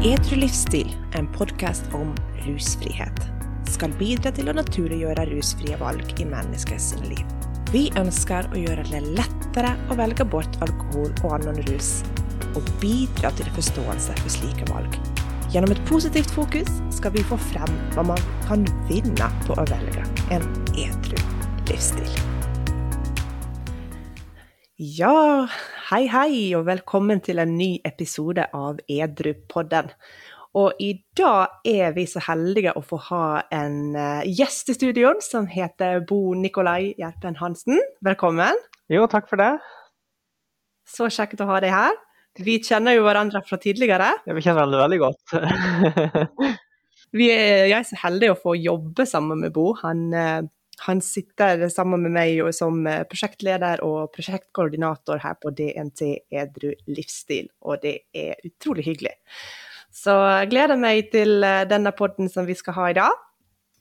Edru livsstil, en podkast om rusfrihet, skal bidra til å naturliggjøre rusfrie valg i menneskets liv. Vi ønsker å gjøre det lettere å velge bort alkohol og annen rus, og bidra til forståelse for slike valg. Gjennom et positivt fokus skal vi få frem hva man kan vinne på å velge en edru livsstil. Ja, hei hei, og velkommen til en ny episode av Edrupodden. Og i dag er vi så heldige å få ha en uh, gjest i studioen som heter Bo Nikolai Gjerpen Hansen. Velkommen. Jo, takk for det. Så kjekt å ha deg her. Vi kjenner jo hverandre fra tidligere. Ja, vi kjenner hverandre veldig godt. vi er, jeg er så heldig å få jobbe sammen med Bo. Han uh, han sitter sammen med meg som eh, prosjektleder og prosjektkoordinator her på DNT Edru livsstil, og det er utrolig hyggelig. Så jeg gleder meg til eh, denne podden som vi skal ha i dag,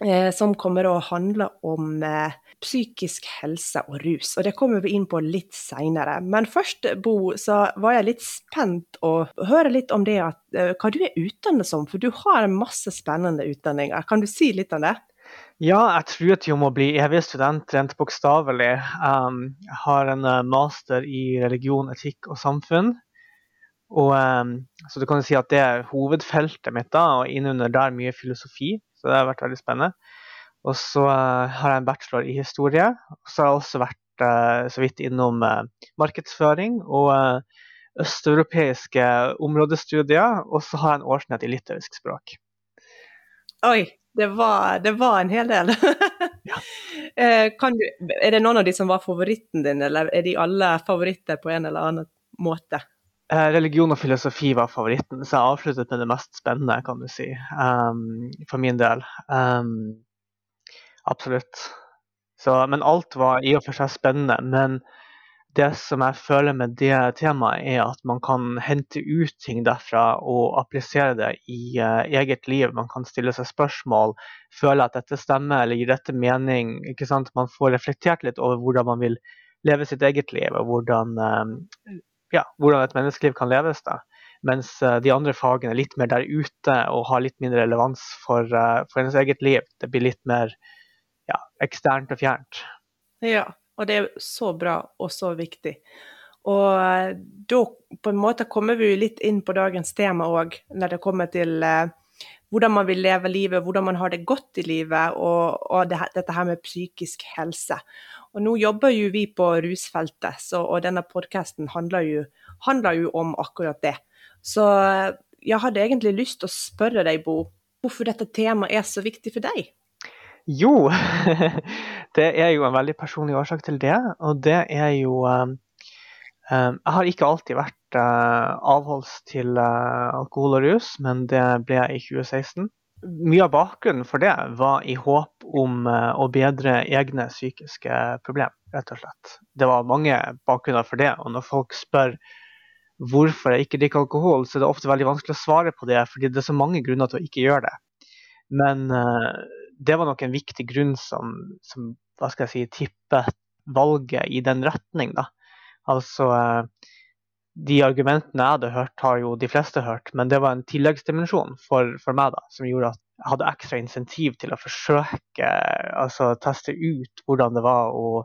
eh, som kommer å handle om psykisk helse og rus. Og det kommer vi inn på litt seinere. Men først, Bo, så var jeg litt spent å høre litt om det at, hva du er utdannet som, for du har masse spennende utdanninger. Kan du si litt om det? Ja, jeg truet jo om å bli evig student, rent bokstavelig. Um, jeg har en uh, master i religion, etikk og samfunn. Og, um, så du kan si at det er hovedfeltet mitt, da, og innunder der mye filosofi. Så det har vært veldig spennende. Og så uh, har jeg en bachelor i historie. Og så har jeg også vært uh, så vidt innom uh, markedsføring og østeuropeiske områdestudier. Og så har jeg en årsnett i litauisk språk. Oi, det var, det var en hel del. ja. Eh, du, er det noen av de som var favoritten din, eller er de alle favoritter på en eller annen måte? Eh, religion og filosofi var favoritten, så jeg avsluttet med det mest spennende, kan du si. Um, for min del. Um, absolutt. Så, men alt var i og for seg spennende. Men det som jeg føler med det temaet, er at man kan hente ut ting derfra og applisere det i uh, eget liv. Man kan stille seg spørsmål, føle at dette stemmer eller gir dette mening. Man får reflektert litt over hvordan man vil leve sitt eget liv, og hvordan, uh, ja, hvordan et menneskeliv kan leves. da. Mens uh, de andre fagene er litt mer der ute og har litt mindre relevans for, for ens eget liv. Det blir litt mer ja, eksternt og fjernt. Ja, og det er så bra og så viktig. Og eh, da på en måte kommer vi litt inn på dagens tema òg, når det kommer til eh, hvordan man vil leve livet, hvordan man har det godt i livet, og, og det, dette her med psykisk helse. Og nå jobber jo vi på rusfeltet, så, og denne podkasten handler, handler, jo om akkurat det. Så eh, jeg hadde egentlig lyst til å spørre deg, Bo, hvorfor dette temaet er så viktig for deg? Jo, det er jo en veldig personlig årsak til det. Og det er jo um, um, Jeg har ikke alltid vært uh, avholds til uh, alkohol og rus, men det ble jeg i 2016. Mye av bakgrunnen for det var i håp om uh, å bedre egne psykiske problemer, rett og slett. Det var mange bakgrunner for det. Og når folk spør hvorfor jeg ikke drikker alkohol, så er det ofte veldig vanskelig å svare på det, fordi det er så mange grunner til å ikke gjøre det. Men det var nok en viktig grunn som, som hva skal jeg si, tippet valget i den retning. Da. Altså, eh, de argumentene jeg hadde hørt, har jo de fleste hørt, men det var en tilleggsdimensjon for, for meg da, som gjorde at jeg hadde ekstra insentiv til å forsøke altså teste ut hvordan det var å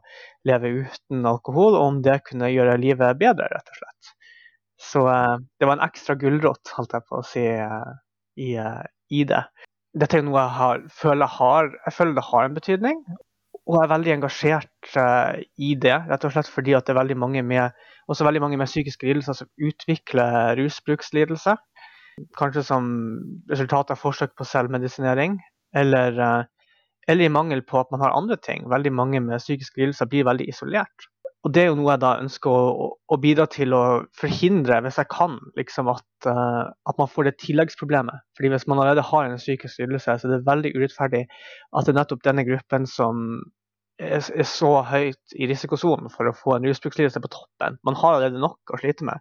leve uten alkohol, og om det kunne gjøre livet bedre, rett og slett. Så eh, det var en ekstra gulrot, holdt jeg på å si, eh, i, i det dette er noe jeg har, føler, har, jeg føler det har en betydning. Og jeg er veldig engasjert uh, i det, rett og slett fordi det er veldig mange med, også veldig mange med psykiske lidelser som utvikler rusbrukslidelse. Kanskje som resultat av forsøk på selvmedisinering, eller, uh, eller, i mangel på at man har andre ting. Veldig mange med psykiske lidelser blir veldig isolert. Og det er jo noe jeg da ønsker å, å bidra til å forhindre, hvis jeg kan, liksom at, uh, at, man får det tilleggsproblemet. Fordi hvis man allerede har en psykisk lidelse, så er det veldig urettferdig at det er nettopp denne gruppen som er, er så høyt i risikosonen for å få en rusbrukslidelse på toppen. Man har allerede nok å slite med.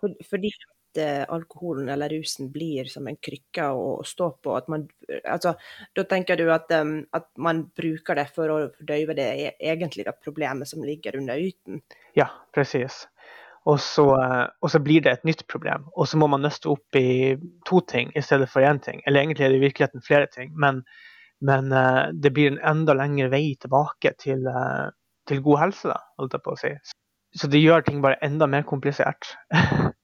Fordi alkoholen eller rusen blir som en krykke å stå på. At man, altså, da tenker du at, um, at, man bruker det for å fordøyve det egentlig egentlige problemet som ligger under yten? Ja, presis. Og så, og så, blir det et nytt problem. Og så må man nøste opp i to ting i stedet for én ting. Eller egentlig er det i virkeligheten flere ting, men, men det blir en enda lengre vei tilbake til, til god helse, da, holdt jeg på å si. Så det gjør ting bare enda mer komplisert.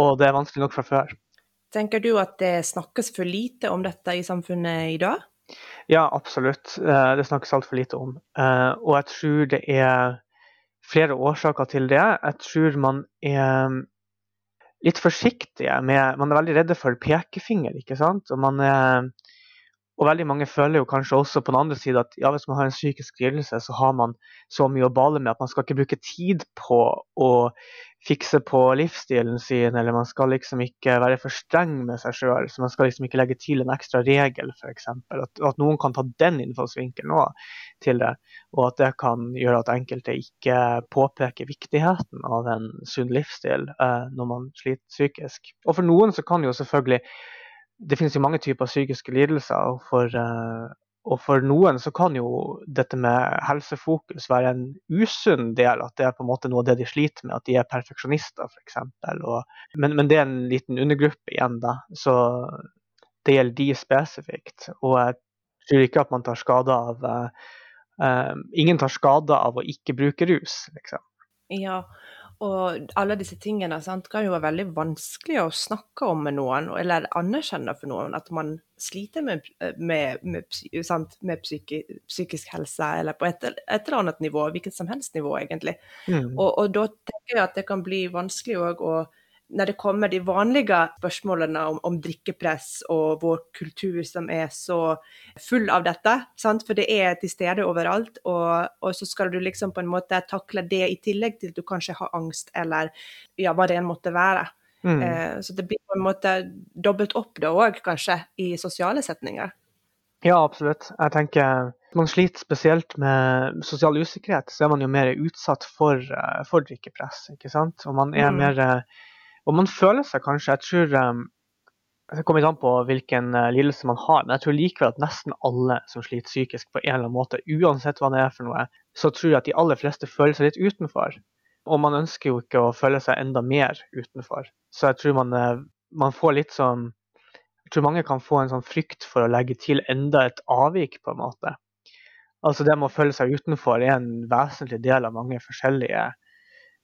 og det er vanskelig nok fra før. Tenker du at det snakkes for lite om dette i samfunnet i dag? Ja, absolutt. Eh, det snakkes altfor lite om. Eh, og jeg tror det er flere årsaker til det. Jeg tror man er litt forsiktige med Man er veldig redde for pekefinger, ikke sant. Og, man er, og veldig mange føler jo kanskje også på den andre siden at ja, hvis man har en psykisk lidelse, så har man så mye å bale med at man skal ikke bruke tid på å fikse på livsstilen sin, eller man skal liksom ikke være for streng med seg sjøl. Så man skal liksom ikke legge til en ekstra regel, f.eks. At, at noen kan ta den innfallsvinkelen òg til det. Og at det kan gjøre at enkelte ikke påpeker viktigheten av en sunn livsstil eh, når man sliter psykisk. Og for noen så kan jo selvfølgelig Det finnes jo mange typer psykiske lidelser. og for eh, og for noen så kan jo dette med helsefokus være en usunn del, at det er på en måte noe av det de sliter med, at de er perfeksjonister f.eks. Men, men det er en liten undergruppe igjen, da. Så det gjelder de spesifikt. Og jeg tror ikke at man tar skade av uh, Ingen tar skade av å ikke bruke rus, liksom. Ja, og alle disse tingene sant, kan jo være veldig vanskelig å snakke om med noen, eller anerkjenne for noen at man sliter med, med, med, sant, med psyki, psykisk helse, eller på et, et, eller annet nivå, hvilket som helst nivå, egentlig. Mm. Og, og, da tenker jeg at det kan bli vanskelig òg å når det kommer de vanlige spørsmålene om, om, drikkepress og vår kultur som er så full av dette, sant? for det er til stede overalt, og, og, så skal du liksom på en måte takle det i tillegg til at du kanskje har angst, eller ja, hva det enn måtte være. Mm. Eh, så det blir på en måte dobbelt opp da òg, kanskje, i sosiale setninger. Ja, absolutt. Jeg tenker man sliter spesielt med sosial usikkerhet, så er man jo mer utsatt for, eh, for drikkepress. ikke sant? Og man er mm. mer eh, og man føler seg kanskje Jeg tror um, Det kommer litt an på hvilken uh, lidelse man har, men jeg tror likevel at nesten alle som sliter psykisk på en eller annen måte, uansett hva det er for noe, så tror jeg at de aller fleste føler seg litt utenfor. Og man ønsker jo ikke å føle seg enda mer utenfor. Så jeg tror man, uh, man får litt sånn Jeg tror mange kan få en sånn frykt for å legge til enda et avvik, på en måte. Altså det med å føle seg utenfor er en vesentlig del av mange forskjellige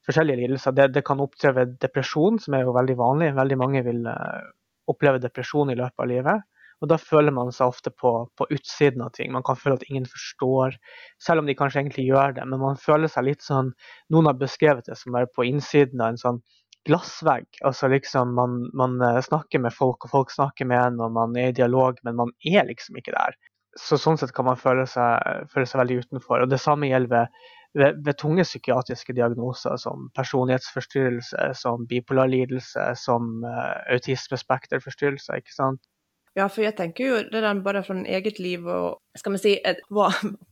forskjellige lidelser. Det, det, kan opptre ved depresjon, som er jo veldig vanlig. Veldig mange vil uh, oppleve depresjon i løpet av livet. Og da føler man seg ofte på, på, utsiden av ting. Man kan føle at ingen forstår, selv om de kanskje egentlig gjør det. Men man føler seg litt sånn Noen har beskrevet det som å være på innsiden av en sånn glassvegg. Altså liksom man, man, eh, snakker med folk, og folk snakker med en, og man er i dialog, men man er liksom ikke der. Så sånn sett kan man føle seg, føle seg veldig utenfor. Og det samme gjelder ved ved, ved, tunge psykiatriske diagnoser som personlighetsforstyrrelse, som bipolar lidelse, som uh, autismespekterforstyrrelser. ikke sant? Ja, for jeg tenker jo det der bare fra eget liv og skal man si, et,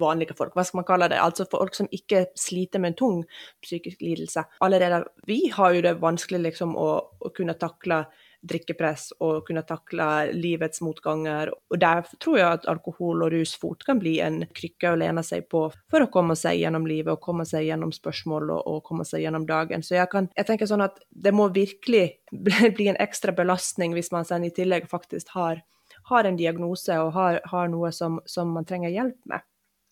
vanlige folk, hva skal man kalle det, altså folk som ikke sliter med en tung psykisk lidelse. Allerede vi har jo det vanskelig liksom å, å kunne takle drikkepress og kunne takle livets motganger. Og Der tror jeg at alkohol og rus fort kan bli en krykke å lene seg på for å komme seg gjennom livet og komme seg gjennom spørsmål og, og komme seg gjennom dagen. Så jeg, kan, jeg tenker sånn at det må virkelig bli en ekstra belastning hvis man i tillegg faktisk har, har en diagnose og har, har noe som, som, man trenger hjelp med.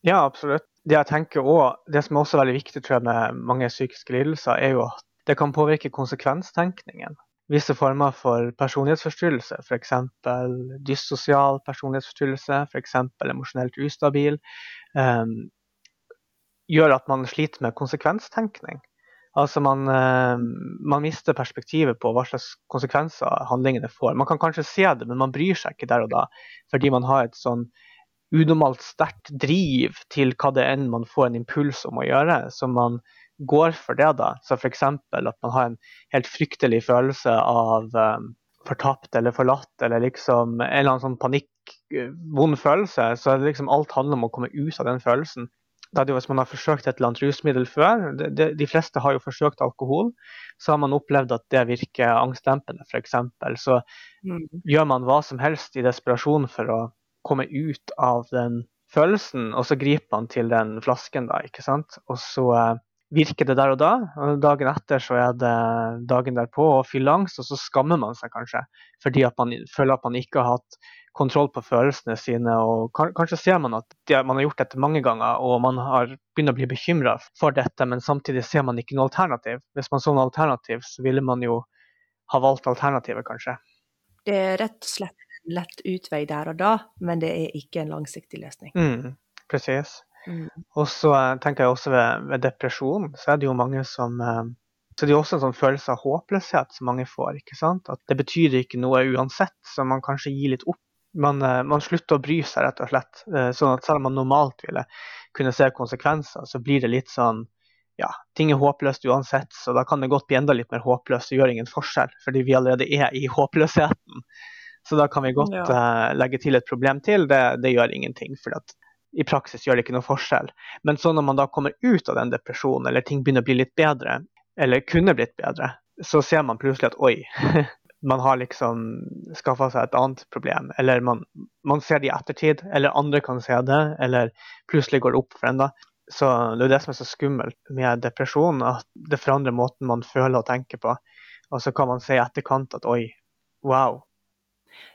Ja, absolutt. Det jeg tenker også, det som er også veldig viktig tror jeg, med mange psykiske lidelser, er jo at det kan påvirke konsekvenstenkningen visse former for personlighetsforstyrrelse, f.eks. dyssosial personlighetsforstyrrelse, f.eks. emosjonelt ustabil, um, gjør at man sliter med konsekvenstenkning. Altså man, uh, man, mister perspektivet på hva slags konsekvenser handlingene får. Man kan kanskje se det, men man bryr seg ikke der og da, fordi man har et sånn unormalt sterkt driv til hva det enn man får en impuls om å gjøre, som man går for det, da, så f.eks. at man har en helt fryktelig følelse av um, fortapt eller forlatt, eller liksom en eller annen sånn panikk, uh, vond følelse, så er det liksom alt handler om å komme ut av den følelsen. Da er det jo Hvis man har forsøkt et eller annet rusmiddel før, de, de, de fleste har jo forsøkt alkohol, så har man opplevd at det virker angstdempende, f.eks. Så mm. gjør man hva som helst i desperasjon for å komme ut av den følelsen, og så griper man til den flasken, da, ikke sant. Og så uh, virker det der og da. og Dagen etter så er det dagen derpå og fyllangst, og så skammer man seg kanskje fordi at man føler at man ikke har hatt kontroll på følelsene sine. og Kanskje ser man at man har gjort dette mange ganger og man har begynt å bli bekymra for dette, men samtidig ser man ikke noe alternativ. Hvis man så noe alternativ, så ville man jo ha valgt alternativet, kanskje. Det er rett og slett en lett utvei der og da, men det er ikke en langsiktig løsning. Mm, precis. Mm. Og så eh, tenker jeg også ved, ved, depresjon, så er det jo mange som eh, så det er også en sånn følelse av håpløshet som mange får. ikke sant? At det betyr ikke noe uansett, så man kanskje gir litt opp man, eh, man, slutter å bry seg, rett og slett. Sånn at selv om man normalt ville kunne se konsekvenser, så blir det litt sånn ja, ting er håpløst uansett, så da kan det godt bli enda litt mer håpløst og gjør ingen forskjell, fordi vi allerede er i håpløsheten. Så da kan vi godt ja. uh, legge til et problem til. Det, det gjør ingenting, for i praksis gjør det ikke noe forskjell. Men så når man da kommer ut av den depresjonen, eller ting begynner å bli litt bedre, eller kunne blitt bedre, så ser man plutselig at oi, man har liksom skaffa seg et annet problem. Eller man, man, ser det i ettertid, eller andre kan se det, eller plutselig går det opp for en. Så Det er det som er så skummelt med depresjon, at det forandrer måten man føler og tenker på. Og så kan man se i etterkant at oi, wow.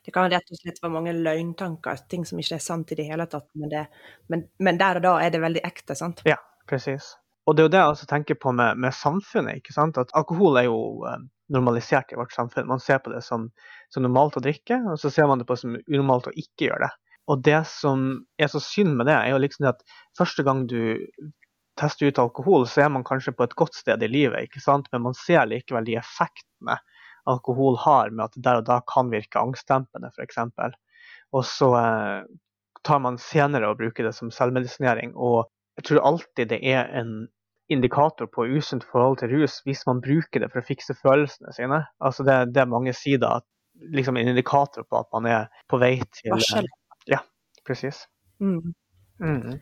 Det kan rett og slett være mange løgntanker, ting som ikke er sant i det hele tatt. Men, det, men, men der og da er det veldig ekte, sant? Ja, presis. Og det er jo det jeg også tenker på med, med samfunnet. ikke sant? At alkohol er jo eh, normalisert i vårt samfunn. Man ser på det som, som, normalt å drikke, og så ser man det på som unormalt å ikke gjøre det. Og det som er så synd med det, er jo liksom det at første gang du tester ut alkohol, så er man kanskje på et godt sted i livet, ikke sant? men man ser likevel de effektene alkohol har med at der og da kan virke angstdempende, f.eks. Og så eh, tar man senere og bruker det som selvmedisinering. Og jeg tror alltid det er en indikator på usunt forhold til rus hvis man bruker det for å fikse følelsene sine. Altså det, det er mange sider, liksom en indikator på at man er på vei til Varsel. Ja, presis. Mm. Mm.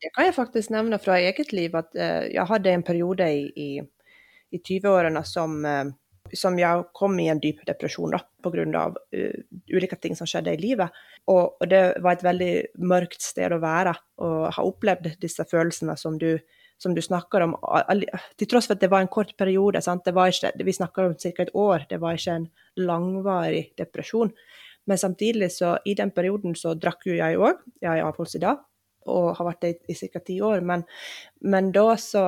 Det kan jeg faktisk nevne fra eget liv, at uh, jeg hadde en periode i, i, i 20-årene som, som jeg kom i en dyp depresjon da, pga. Uh, ulike ting som skjedde i livet. Og, og, det var et veldig mørkt sted å være, og ha opplevd disse følelsene som du som du snakker om, til tross for at det var en kort periode. Ikke, vi snakker om ca. et år, det var ikke en langvarig depresjon. Men samtidig, så i den perioden så drakk jo jeg òg. Jeg er avholds i dag og har vært det i, i ca. ti år. Men, men, da så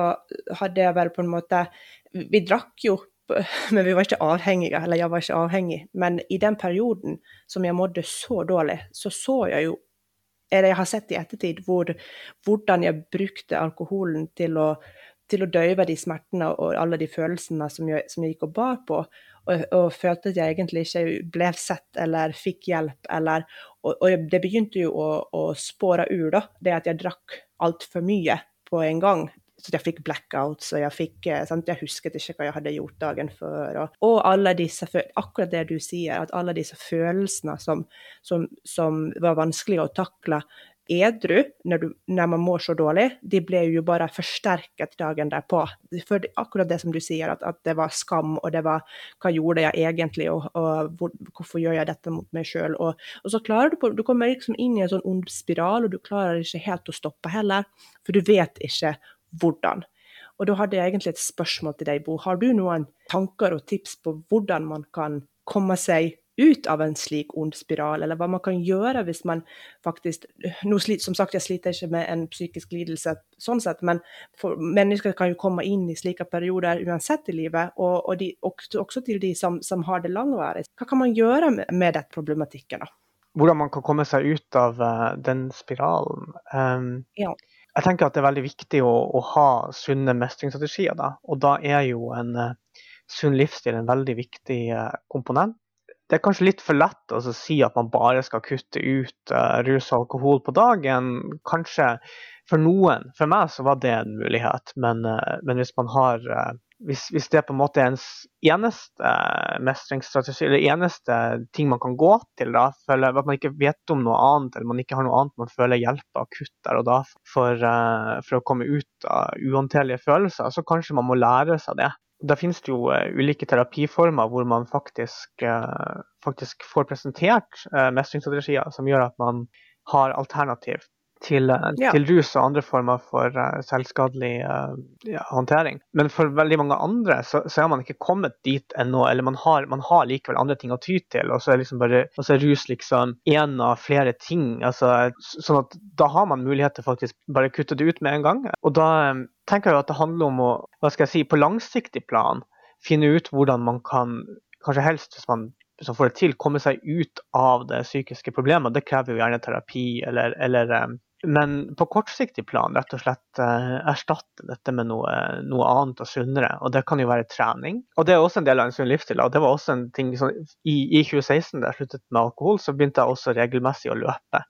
hadde jeg vel på en måte Vi drakk jo, men vi var ikke avhengige. Eller jeg var ikke avhengig. Men i den perioden som jeg mådde så dårlig, så så jeg jo eller jeg har sett i ettertid hvor, hvordan jeg brukte alkoholen til å, til å døyve de smertene og alle de følelsene som jeg, som jeg gikk og bar på, og, og, følte at jeg egentlig ikke ble sett eller fikk hjelp. Eller, og, og, det begynte jo å, å spåre ur, da, det at jeg drakk altfor mye på en gang så jeg fikk blackouts, og jeg fikk eh, sant? Jeg husket ikke hva jeg hadde gjort dagen før. Og, og alle disse, akkurat det du sier, at alle disse følelsene som, som, som var vanskelig å takle edru når, du, når, man mår så dårlig, de ble jo bare forsterket dagen derpå. For akkurat det som du sier, at, at det var skam, og det var hva gjorde jeg egentlig, og, og hvor, hvorfor gjør jeg dette mot meg sjøl? Og, og, så klarer du på, du kommer liksom inn i en sånn ond spiral, og du klarer ikke helt å stoppe heller, for du vet ikke hvordan. Og da hadde jeg egentlig et spørsmål til deg, Bo. Har du noen tanker og tips på hvordan man kan komme seg ut av en slik ond spiral, eller hva man kan gjøre hvis man faktisk nå slit, Som sagt, jeg sliter ikke med en psykisk lidelse sånn sett, men mennesker kan jo komme inn i slike perioder uansett i livet, og, og de, også, til de som, som har det langvarig. Hva kan man gjøre med, med den problematikken? da? Hvordan man kan komme seg ut av uh, den spiralen? Um, ja jeg tenker at det er veldig viktig å, å ha sunne mestringsstrategier. Da. Og da er jo en uh, sunn livsstil en veldig viktig uh, komponent. Det er kanskje litt for lett å si at man bare skal kutte ut uh, rus og alkohol på dagen. Kanskje for noen. For meg så var det en mulighet. Men, men hvis man har hvis, hvis, det på en måte ens eneste mestringsstrategi, eller eneste ting man kan gå til, da, føler, at man ikke vet om noe annet, eller man ikke har noe annet man føler hjelper akutt der og da for, uh, for, å komme ut av uhåndterlige følelser, så kanskje man må lære seg det. Da finnes det jo uh, ulike terapiformer hvor man faktisk, faktisk får presentert mestringsstrategier som gjør at man har alternativ til, uh, ja. til, rus og andre former for uh, selvskadelig ja, håndtering. Men for veldig mange andre så, så er man ikke kommet dit ennå, eller man har, man har, likevel andre ting å ty til. Og så er, liksom bare, og så er rus liksom én av flere ting. Altså, sånn at da har man mulighet til faktisk bare kutte det ut med en gang. Og da tenker jeg at det handler om å, hva skal jeg si, på langsiktig plan finne ut hvordan man kan, kanskje helst hvis man som får det til, komme seg ut av det psykiske problemet. Det krever jo gjerne terapi eller, eller eh, men på kortsiktig plan rett og slett eh, erstatte dette med noe, noe, annet og sunnere. Og det kan jo være trening. Og det er også en del av en sunn livsstil. Og det var også en ting sånn, i, i, 2016 da jeg sluttet med alkohol, så begynte jeg også regelmessig å løpe.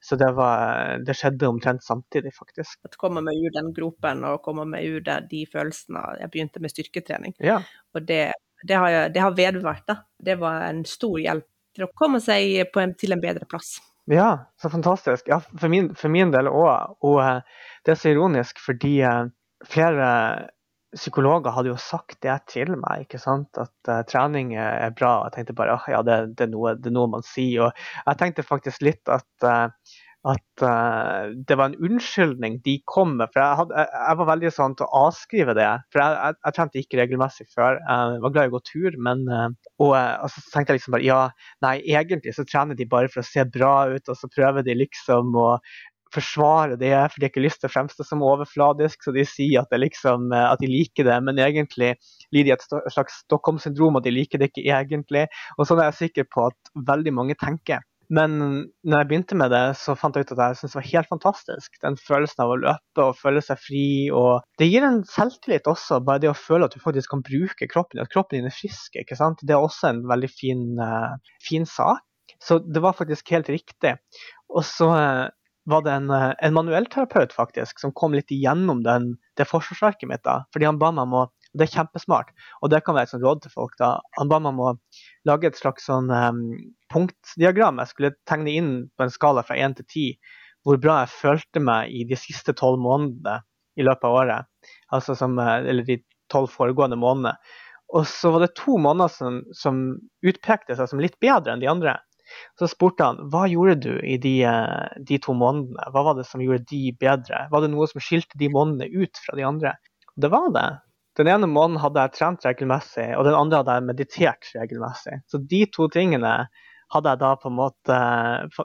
Så det, var, det skjedde omtrent samtidig, faktisk. Å komme meg ur den gropen og komme meg ur de følelsene. Jeg begynte med styrketrening. Ja. Og det det har, det har vedvart. Da. Det var en stor hjelp til å komme seg en, til en bedre plass. Ja, så fantastisk. Ja, for, min, for min del òg. Og uh, det er så ironisk fordi uh, flere psykologer hadde jo sagt det til meg, ikke sant? at uh, trening er bra. Jeg tenkte bare at ja, det, det, det, er noe, man sier. Og jeg tenkte faktisk litt at at uh, det var en unnskyldning de kom med. For jeg, hadde, jeg, var veldig sånn til å avskrive det. For jeg, jeg, jeg trente ikke regelmessig før. Jeg var glad i å gå tur, men uh, og, eh, og, så tenkte jeg liksom bare ja, nei, egentlig så trener de bare for å se bra ut, og så prøver de liksom å forsvare det, for de har ikke lyst til å fremstå som overfladisk, så de sier at, liksom, at de liker det, men egentlig lider de et slags Stockholm-syndrom, og de liker det ikke egentlig. Og sånn er jeg sikker på at veldig mange tenker. Men når jeg begynte med det, så fant jeg ut at jeg syntes det var helt fantastisk. Den følelsen av å løpe og føle seg fri. og Det gir en selvtillit også, bare det å føle at du faktisk kan bruke kroppen din. At kroppen din er frisk. ikke sant? Det er også en veldig fin, uh, fin sak. Så det var faktisk helt riktig. Og så uh, var det en, uh, en manuellterapeut faktisk, som kom litt igjennom den, det forsvarsverket mitt. da, fordi han ba meg om å det er kjempesmart. Og det kan være et sånt råd til folk. da. Han ba meg om å lage et slags sånn um, punktdiagram. Jeg skulle tegne inn på en skala fra 1 til 10 hvor bra jeg følte meg i de siste tolv månedene i løpet av året. Altså som, eh, eller de tolv foregående månedene. Og så var det to måneder som, som, utpekte seg som litt bedre enn de andre. Så spurte han hva gjorde du i de, eh, de, to månedene. Hva var det som gjorde de bedre? Var det noe som skilte de månedene ut fra de andre? Det var det. Den ene måneden hadde jeg trent regelmessig, og den andre hadde jeg meditert regelmessig. Så de to tingene hadde jeg da på en måte eh,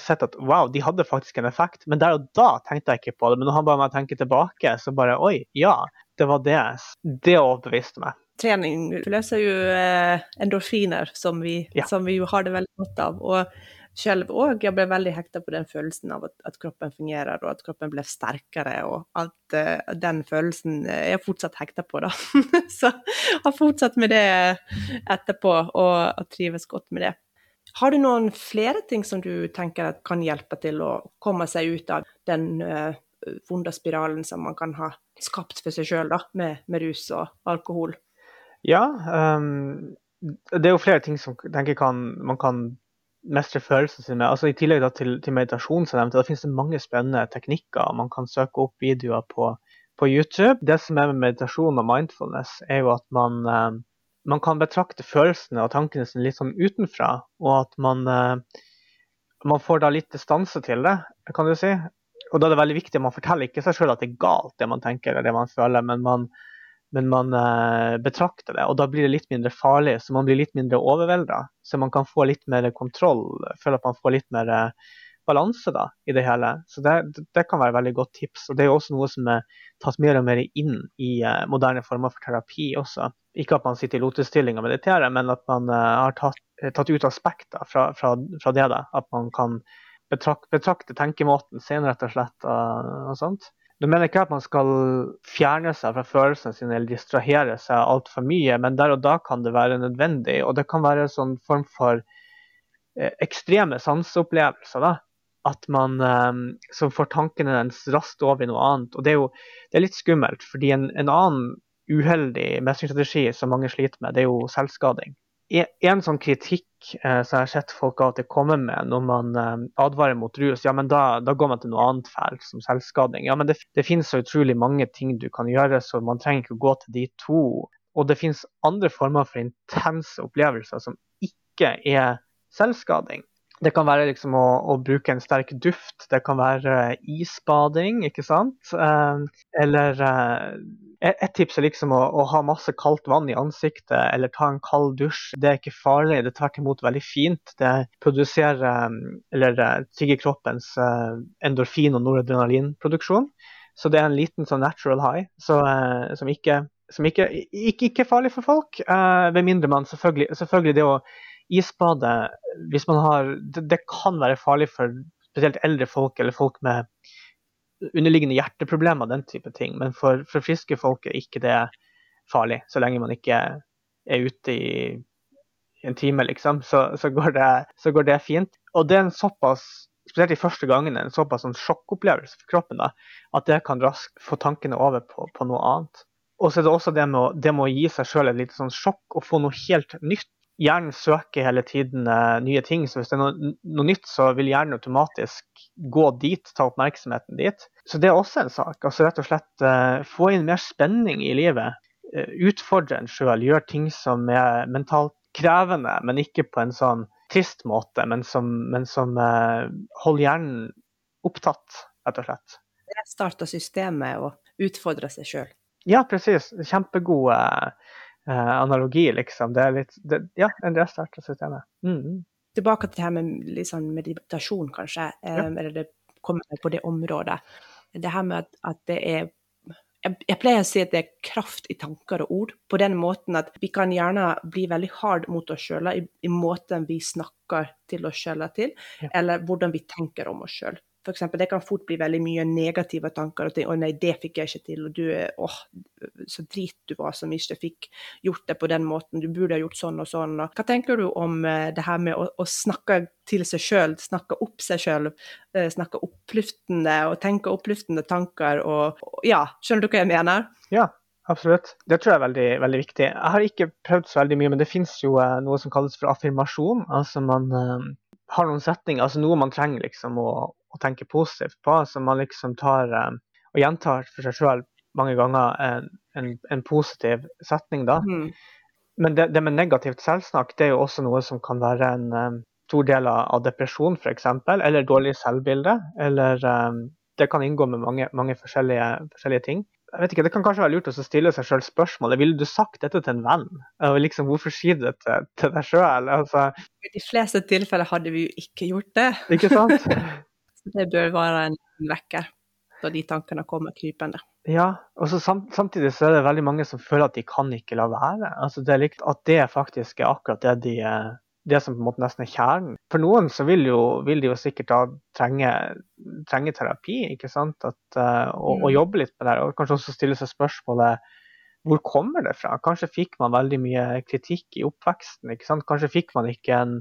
sett at wow, de hadde faktisk en effekt. Men der og da tenkte jeg ikke på det. Men når han ba meg tenke tilbake, så bare oi, ja, det var det. Det overbeviste meg. Trening løser jo eh, endorfiner, som vi, ja. som vi jo har det veldig godt av. Og selv òg. Jeg ble veldig hekta på den følelsen av at, at, kroppen fungerer, og at kroppen ble sterkere. Og at uh, den følelsen er jeg fortsatt hekta på, da. Så jeg har fortsatt med det etterpå, og, og, trives godt med det. Har du noen flere ting som du tenker kan hjelpe til å komme seg ut av den uh, vonde spiralen som man kan ha skapt for seg sjøl med, med, rus og alkohol? Ja, um, det er jo flere ting som tenker kan, man kan mestre følelsene sine. Altså, I tillegg til, til, meditasjon så nevnte, da finnes det mange spennende teknikker. Man kan søke opp videoer på, på YouTube. Det som er med meditasjon og mindfulness, er jo at man, eh, man kan betrakte følelsene og tankene sine litt sånn utenfra. Og at man, eh, man får da litt distanse til det, kan du si. Og da er det veldig viktig, at man forteller ikke seg sjøl at det er galt, det man tenker eller det man føler, men man, men man eh, betrakter det. Og da blir det litt mindre farlig, så man blir litt mindre overvelda. Så man kan få litt mer kontroll, føler at man får litt mer eh, balanse da, i det hele. Så det, det, kan være et veldig godt tips. Og det er også noe som er tatt mer og mer inn i eh, moderne former for terapi også. Ikke at man sitter i lotestilling og mediterer, men at man har tatt, tatt, ut aspekter fra, fra, fra, det. da, At man kan betrakte, betrakte tenkemåten sin, rett og slett. og, og sånt. Nå mener ikke at man skal fjerne seg fra følelsene sine eller distrahere seg altfor mye, men der og da kan det være nødvendig. Og det kan være en sånn form for eh, ekstreme sanseopplevelser. At man eh, som får tankene ens raskt over i noe annet. Og det er jo det er litt skummelt, fordi en, en annen uheldig mestringsstrategi som mange sliter med, det er jo selvskading en sånn kritikk eh, som jeg har sett folk til komme med når man eh, advarer mot rus, ja, men da, da, går man til noe annet fælt, som selvskading. Ja, men det, det, finnes så utrolig mange ting du kan gjøre, så man trenger ikke å gå til de to. Og det finnes andre former for intense opplevelser som ikke er selvskading. Det kan være liksom å, å, bruke en sterk duft, det kan være isbading, ikke sant. Eh, eller eh, et tips er liksom å, å, ha masse kaldt vann i ansiktet eller ta en kald dusj. Det er ikke farlig, det er tvert imot veldig fint. Det produserer eller trigger kroppens endorfin- og noradrenalinproduksjon. Så det er en liten sånn natural high så, som, ikke, som ikke, ikke, ikke, er farlig for folk. ved mindre man selvfølgelig, selvfølgelig det å isbadet hvis man har, det, det, kan være farlig for spesielt eldre folk eller folk med underliggende hjerteproblemer, den type ting. Men for, for friske folk er ikke det farlig, så lenge man ikke er ute i en time, liksom. Så, så, går, det, så går, det, fint. Og det er en såpass spesielt de første gangene, en såpass sånn sjokkopplevelse for kroppen da, at det kan raskt få tankene over på, på noe annet. Og så er det også det med å, det med å gi seg sjøl et lite sånn sjokk og få noe helt nytt hjernen søker hele tiden uh, nye ting. Så hvis det er noe, noe, nytt, så vil hjernen automatisk gå dit, ta oppmerksomheten dit. Så det er også en sak. Altså rett og slett uh, få inn mer spenning i livet. Uh, utfordre en sjøl. Gjør ting som er mentalt krevende, men ikke på en sånn trist måte, men som, men som holder hjernen opptatt, rett og slett. Restarte systemet og utfordre seg sjøl. Ja, presis. Kjempegode eh, analogi, liksom. Det er litt det, Ja, en restart av systemet. Mm. Tilbake til det her med sånn meditasjon, kanskje. Eh, ja. Eller det kommer på det området. Det her med at, at det er jeg, pleier å si at det er kraft i tanker og ord, på den måten at vi kan gjerne bli veldig hard mot oss sjøl i, i, måten vi snakker til oss sjøl til, ja. eller hvordan vi tenker om oss sjøl. F.eks. det kan fort bli veldig mye negative tanker og ting. 'Å nei, det fikk jeg ikke til', og du er 'åh, så drit du var som ikke fikk gjort det på den måten', du burde ha gjort sånn og sånn. Hva tenker du om eh, det her med å, å snakke til seg sjøl, snakke opp seg sjøl, eh, snakke opplyftende og tenke opplyftende tanker og, og Ja, skjønner du hva jeg mener? Ja, Absolutt. Det tror jeg er veldig, veldig, viktig. Jeg har ikke prøvd så veldig mye, men det finnes jo eh, noe som kalles for affirmasjon. Altså man eh, har noen setninger, altså noe man trenger liksom å, å tenke positivt på, Så man liksom tar um, og gjentar for seg sjøl mange ganger en, en, en, positiv setning. da. Mm. Men det, det, med negativt selvsnakk det er jo også noe som kan være en um, stor del av depresjon f.eks., eller dårlig selvbilde. Eller um, det kan inngå med mange, mange forskjellige, forskjellige, ting. Jeg vet ikke, Det kan kanskje være lurt å stille seg selv spørsmålet ville du sagt dette til en venn. Og liksom, Hvorfor si det til, til deg sjøl? Altså, I de fleste tilfeller hadde vi jo ikke gjort det. Ikke sant? Det bør være en vekker da de tankene kommer krypende. Ja, og samt, samtidig så er det veldig mange som føler at de kan ikke la være. Altså det er likt at det faktisk er akkurat det de det som på en måte nesten er kjernen. For noen så vil, jo, vil de jo sikkert da trenge, trenge terapi, ikke sant? At, uh, og, og, mm. jobbe litt med det. Og kanskje også stille seg spørsmålet hvor kommer det fra? Kanskje fikk man veldig mye kritikk i oppveksten. ikke sant? Kanskje fikk man ikke en,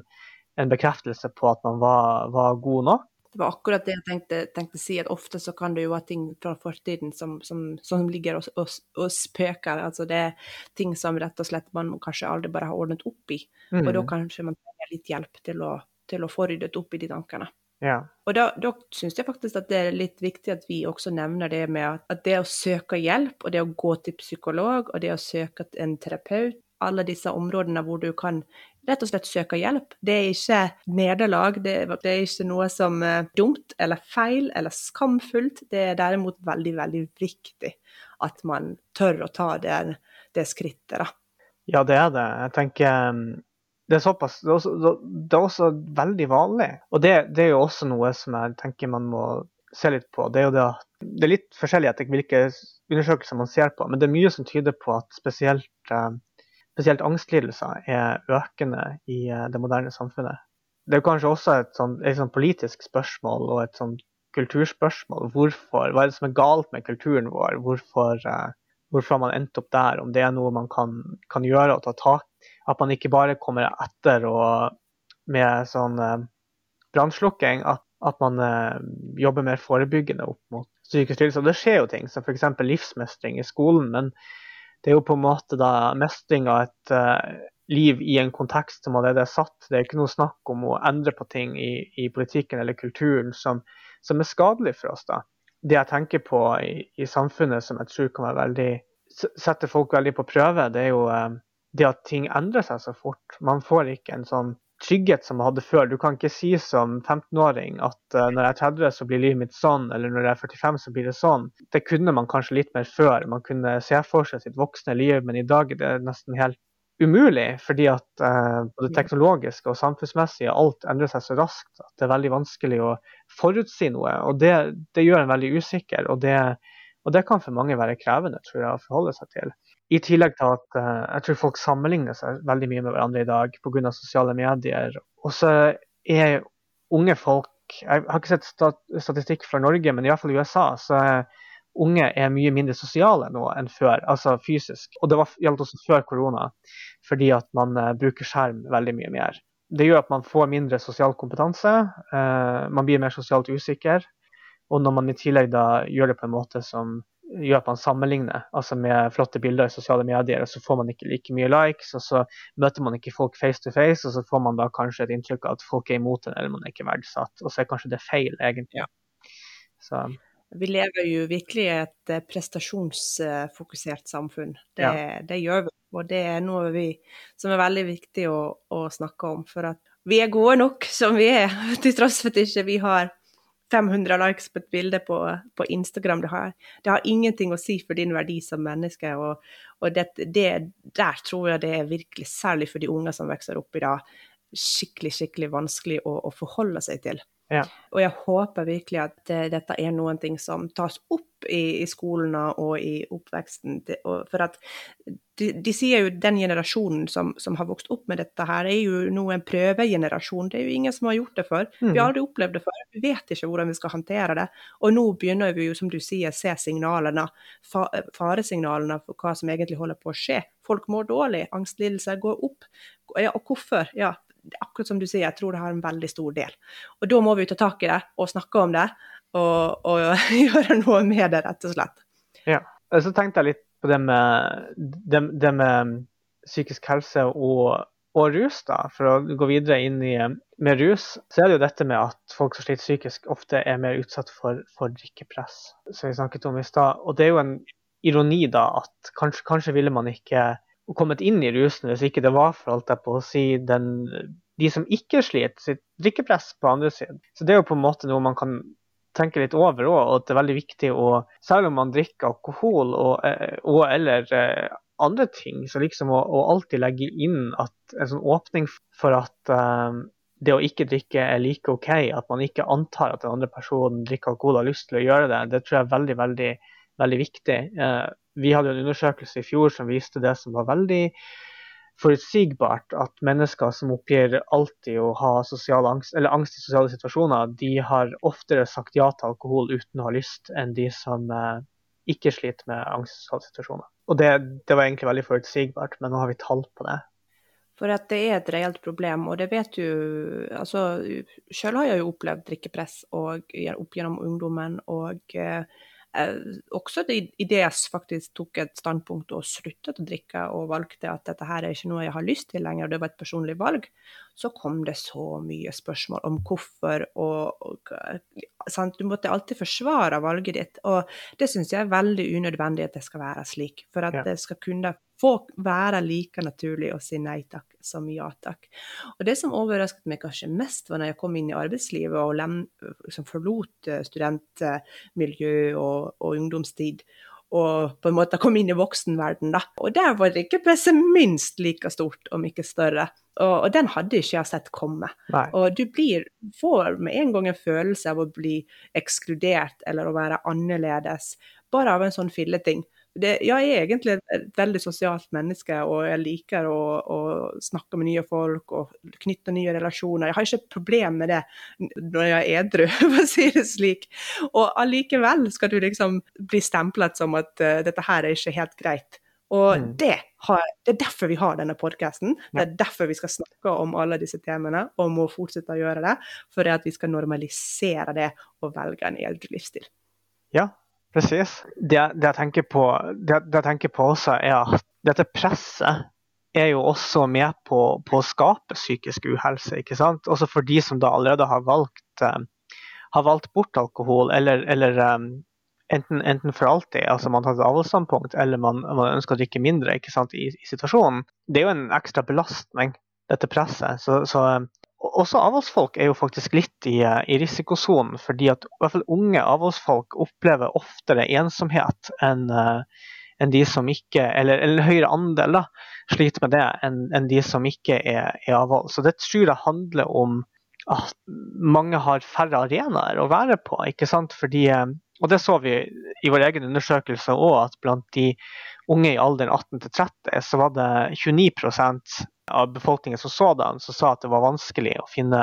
en bekreftelse på at man var, var god nok. Det var akkurat det jeg tenkte, tenkte si, at ofte så kan det jo være ting fra fortiden som, som, som ligger og, og, og, spøker. Altså det er ting som rett og slett man kanskje aldri bare har ordnet opp i. Mm. Og da mm. kanskje man trenger litt hjelp til å, til å få ryddet opp i de tankene. Ja. Og da, da syns jeg faktisk at det er litt viktig at vi også nevner det med at, at det å søke hjelp, og det å gå til psykolog, og det å søke en terapeut, alle disse områdene hvor du kan rett og slett søke hjelp. Det er ikke nederlag, det, det er ikke noe som er dumt eller feil eller skamfullt. Det er derimot veldig, veldig viktig at man tør å ta det, det skrittet, da. Ja, det er det. Jeg tenker um, det er såpass Det er også, det er også veldig vanlig. Og det, det, er jo også noe som jeg tenker man må se litt på. Det er jo det at det er litt forskjellig etter hvilke undersøkelser man ser på, men det er mye som tyder på at spesielt um, spesielt angstlidelser er økende i eh, det moderne samfunnet. Det er kanskje også et, sånt, et sånt politisk spørsmål og et sånt kulturspørsmål. Hvorfor, hva er det som er galt med kulturen vår? Hvorfor, uh, hvorfor har man endt opp der? Om det er noe man kan, kan gjøre og ta tak At man ikke bare kommer etter og med sånn uh, brannslukking. At, at, man uh, jobber mer forebyggende opp mot psykisk lidelse. Det skjer jo ting, som f.eks. livsmestring i skolen. men det er jo på en måte da mestring av et uh, liv i en kontekst som allerede er satt. Det er ikke noe snakk om å endre på ting i, i politikken eller kulturen som, som, er skadelig for oss. da. Det jeg tenker på i, i, samfunnet som jeg tror kan være veldig, setter folk veldig på prøve, det er jo uh, det at ting endrer seg så fort. Man får ikke en sånn trygghet som man hadde før. Du kan ikke si som 15-åring at uh, når jeg er 30 så blir livet mitt sånn, eller når jeg er 45 så blir det sånn. Det kunne man kanskje litt mer før. Man kunne se for seg sitt voksne liv, men i dag er det nesten helt umulig. Fordi at uh, både teknologisk og samfunnsmessig alt endrer seg så raskt at det er veldig vanskelig å forutsi noe. Og det, det gjør en veldig usikker. og det og det kan for mange være krevende tror jeg, å forholde seg til. I tillegg til at uh, jeg tror folk sammenligner seg veldig mye med hverandre i dag pga. sosiale medier. Og så er unge folk Jeg har ikke sett statistikk fra Norge, men i hvert fall i USA så er unge er mye mindre sosiale nå enn før, altså fysisk. Og det var, gjaldt også før korona, fordi at man uh, bruker skjerm veldig mye mer. Det gjør at man får mindre sosial kompetanse, uh, man blir mer sosialt usikker. Og når man i tillegg da gjør det på en måte som gjør at man sammenligner altså med flotte bilder i sosiale medier, og så får man ikke like mye likes, og så møter man ikke folk face to face, og så får man da kanskje et inntrykk av at folk er imot en, eller man er ikke verdsatt. Og så er kanskje det feil, egentlig. Ja. Så. Vi lever jo virkelig i et eh, prestasjonsfokusert samfunn. Det, ja. det, gjør vi, og det er noe vi, som er veldig viktig å, å snakke om. For at vi er gode nok som vi er, til tross for at ikke vi har 500 likes på et bilde på, på Instagram. Det har, det har, ingenting å si for din verdi som menneske. Og, og det, det, der tror jeg det er virkelig, særlig for de unge som vokser opp i dag, skikkelig, skikkelig vanskelig å, å forholde seg til. Ja. Og jeg håper virkelig at uh, dette er noen ting som tas opp i, i skolene og i oppveksten. For at de, de, sier jo den generasjonen som, som, har vokst opp med dette her, er jo nå en prøvegenerasjon. Det er jo ingen som har gjort det før. Mm. Vi har aldri opplevd det før. Vi vet ikke hvordan vi skal håndtere det. Og nå begynner vi jo, som du sier, se signalene, faresignalene for hva som egentlig holder på å skje. Folk mår dårlig, angstlidelser går opp. Ja, og hvorfor? Ja, akkurat som du sier, jeg tror det har en veldig stor del. Og da må vi ta tak i det og snakke om det, og, og gjøre noe med det, rett og slett. Ja, så tenkte jeg litt på det med, det, det med psykisk helse og, og, rus, da. For å gå videre inn i med rus, så er det jo dette med at folk som sliter psykisk, ofte er mer utsatt for, for drikkepress, som vi snakket om i stad. Og det er jo en ironi, da, at kanskje, kanskje ville man ikke kommet inn i rusen hvis ikke det var for alt jeg på å si den, de som ikke sliter, sitt drikkepress på andre siden. Så det er jo på en måte noe man kan tenke litt over òg, og at det er veldig viktig å Selv om man drikker alkohol og, eh, og eller eh, andre ting, så liksom å, å, alltid legge inn at en sånn åpning for at um, det å ikke drikke er like OK, at man ikke antar at den andre personen drikker alkohol og har lyst til å gjøre det, det tror jeg er veldig, veldig, veldig viktig. Uh, vi hadde en undersøkelse i fjor som viste det som var veldig forutsigbart, at mennesker som oppgir alltid å ha angst, angst i sosiale situasjoner, de har oftere sagt ja til alkohol uten å ha lyst, enn de som eh, ikke sliter med angst i sosiale situasjoner. Og det, det var egentlig veldig forutsigbart, men nå har vi tall på det. For at det er et reelt problem, og det vet du altså, Selv har jeg jo opplevd drikkepress og, opp gjennom ungdommen. og Eh, også idet jeg faktisk tok et standpunkt og sluttet å drikke og valgte at dette her er ikke noe jeg har lyst til lenger, det var et personlig valg, så kom det så mye spørsmål om hvorfor og, og sant? Du måtte alltid forsvare valget ditt, og det syns jeg er veldig unødvendig at det skal være slik. For at ja. det skal kunne få være like naturlig å si nei takk som ja takk. Og det som overrasket meg kanskje mest, var når jeg kom inn i arbeidslivet og lem, liksom forlot eh, studentmiljø og, og, ungdomstid. Og på en måte kom inn i voksenverden, da. Og der var det ikke presset minst like stort, om ikke større. Og, og den hadde ikke jeg sett komme. Nei. Og du blir, får med en gang en følelse av å bli ekskludert eller å være annerledes, bare av en sånn filleting det, jeg er egentlig et veldig sosialt menneske, og jeg liker å, å, snakke med nye folk og knytte nye relasjoner. Jeg har ikke et problem med det når jeg er edru, for å si det slik. Og allikevel skal du liksom bli stemplet som at uh, dette her er ikke helt greit. Og mm. det, har, det, er derfor vi har denne podkasten. Det er derfor vi skal snakke om alle disse temaene, og må fortsette å gjøre det. For at vi skal normalisere det og velge en eldre livsstil. Ja, Precis. Det, det, jeg tenker på, det, det, jeg tenker på også, er at dette presset er jo også med på, på å skape psykisk uhelse. ikke sant? Også for de som da allerede har valgt, um, har valgt bort alkohol, eller, eller um, enten, enten, for alltid, altså man tar et avholdsstandpunkt, eller man, man, ønsker å drikke mindre ikke sant, i, i, situasjonen. Det er jo en ekstra belastning dette presset. Så, så også avholdsfolk er jo faktisk litt i, i risikosonen, fordi at i hvert fall unge avholdsfolk opplever oftere ensomhet enn enn de som ikke, eller, eller høyere andel da, sliter med det enn, enn de som ikke er, er avhold. Så det tror jeg handler om at mange har færre arenaer å være på. ikke sant? Fordi, og det så vi i vår egen undersøkelse òg, at blant de unge i alderen 18 til 30 så var det 29 av befolkningen som sådan som sa at det var vanskelig å finne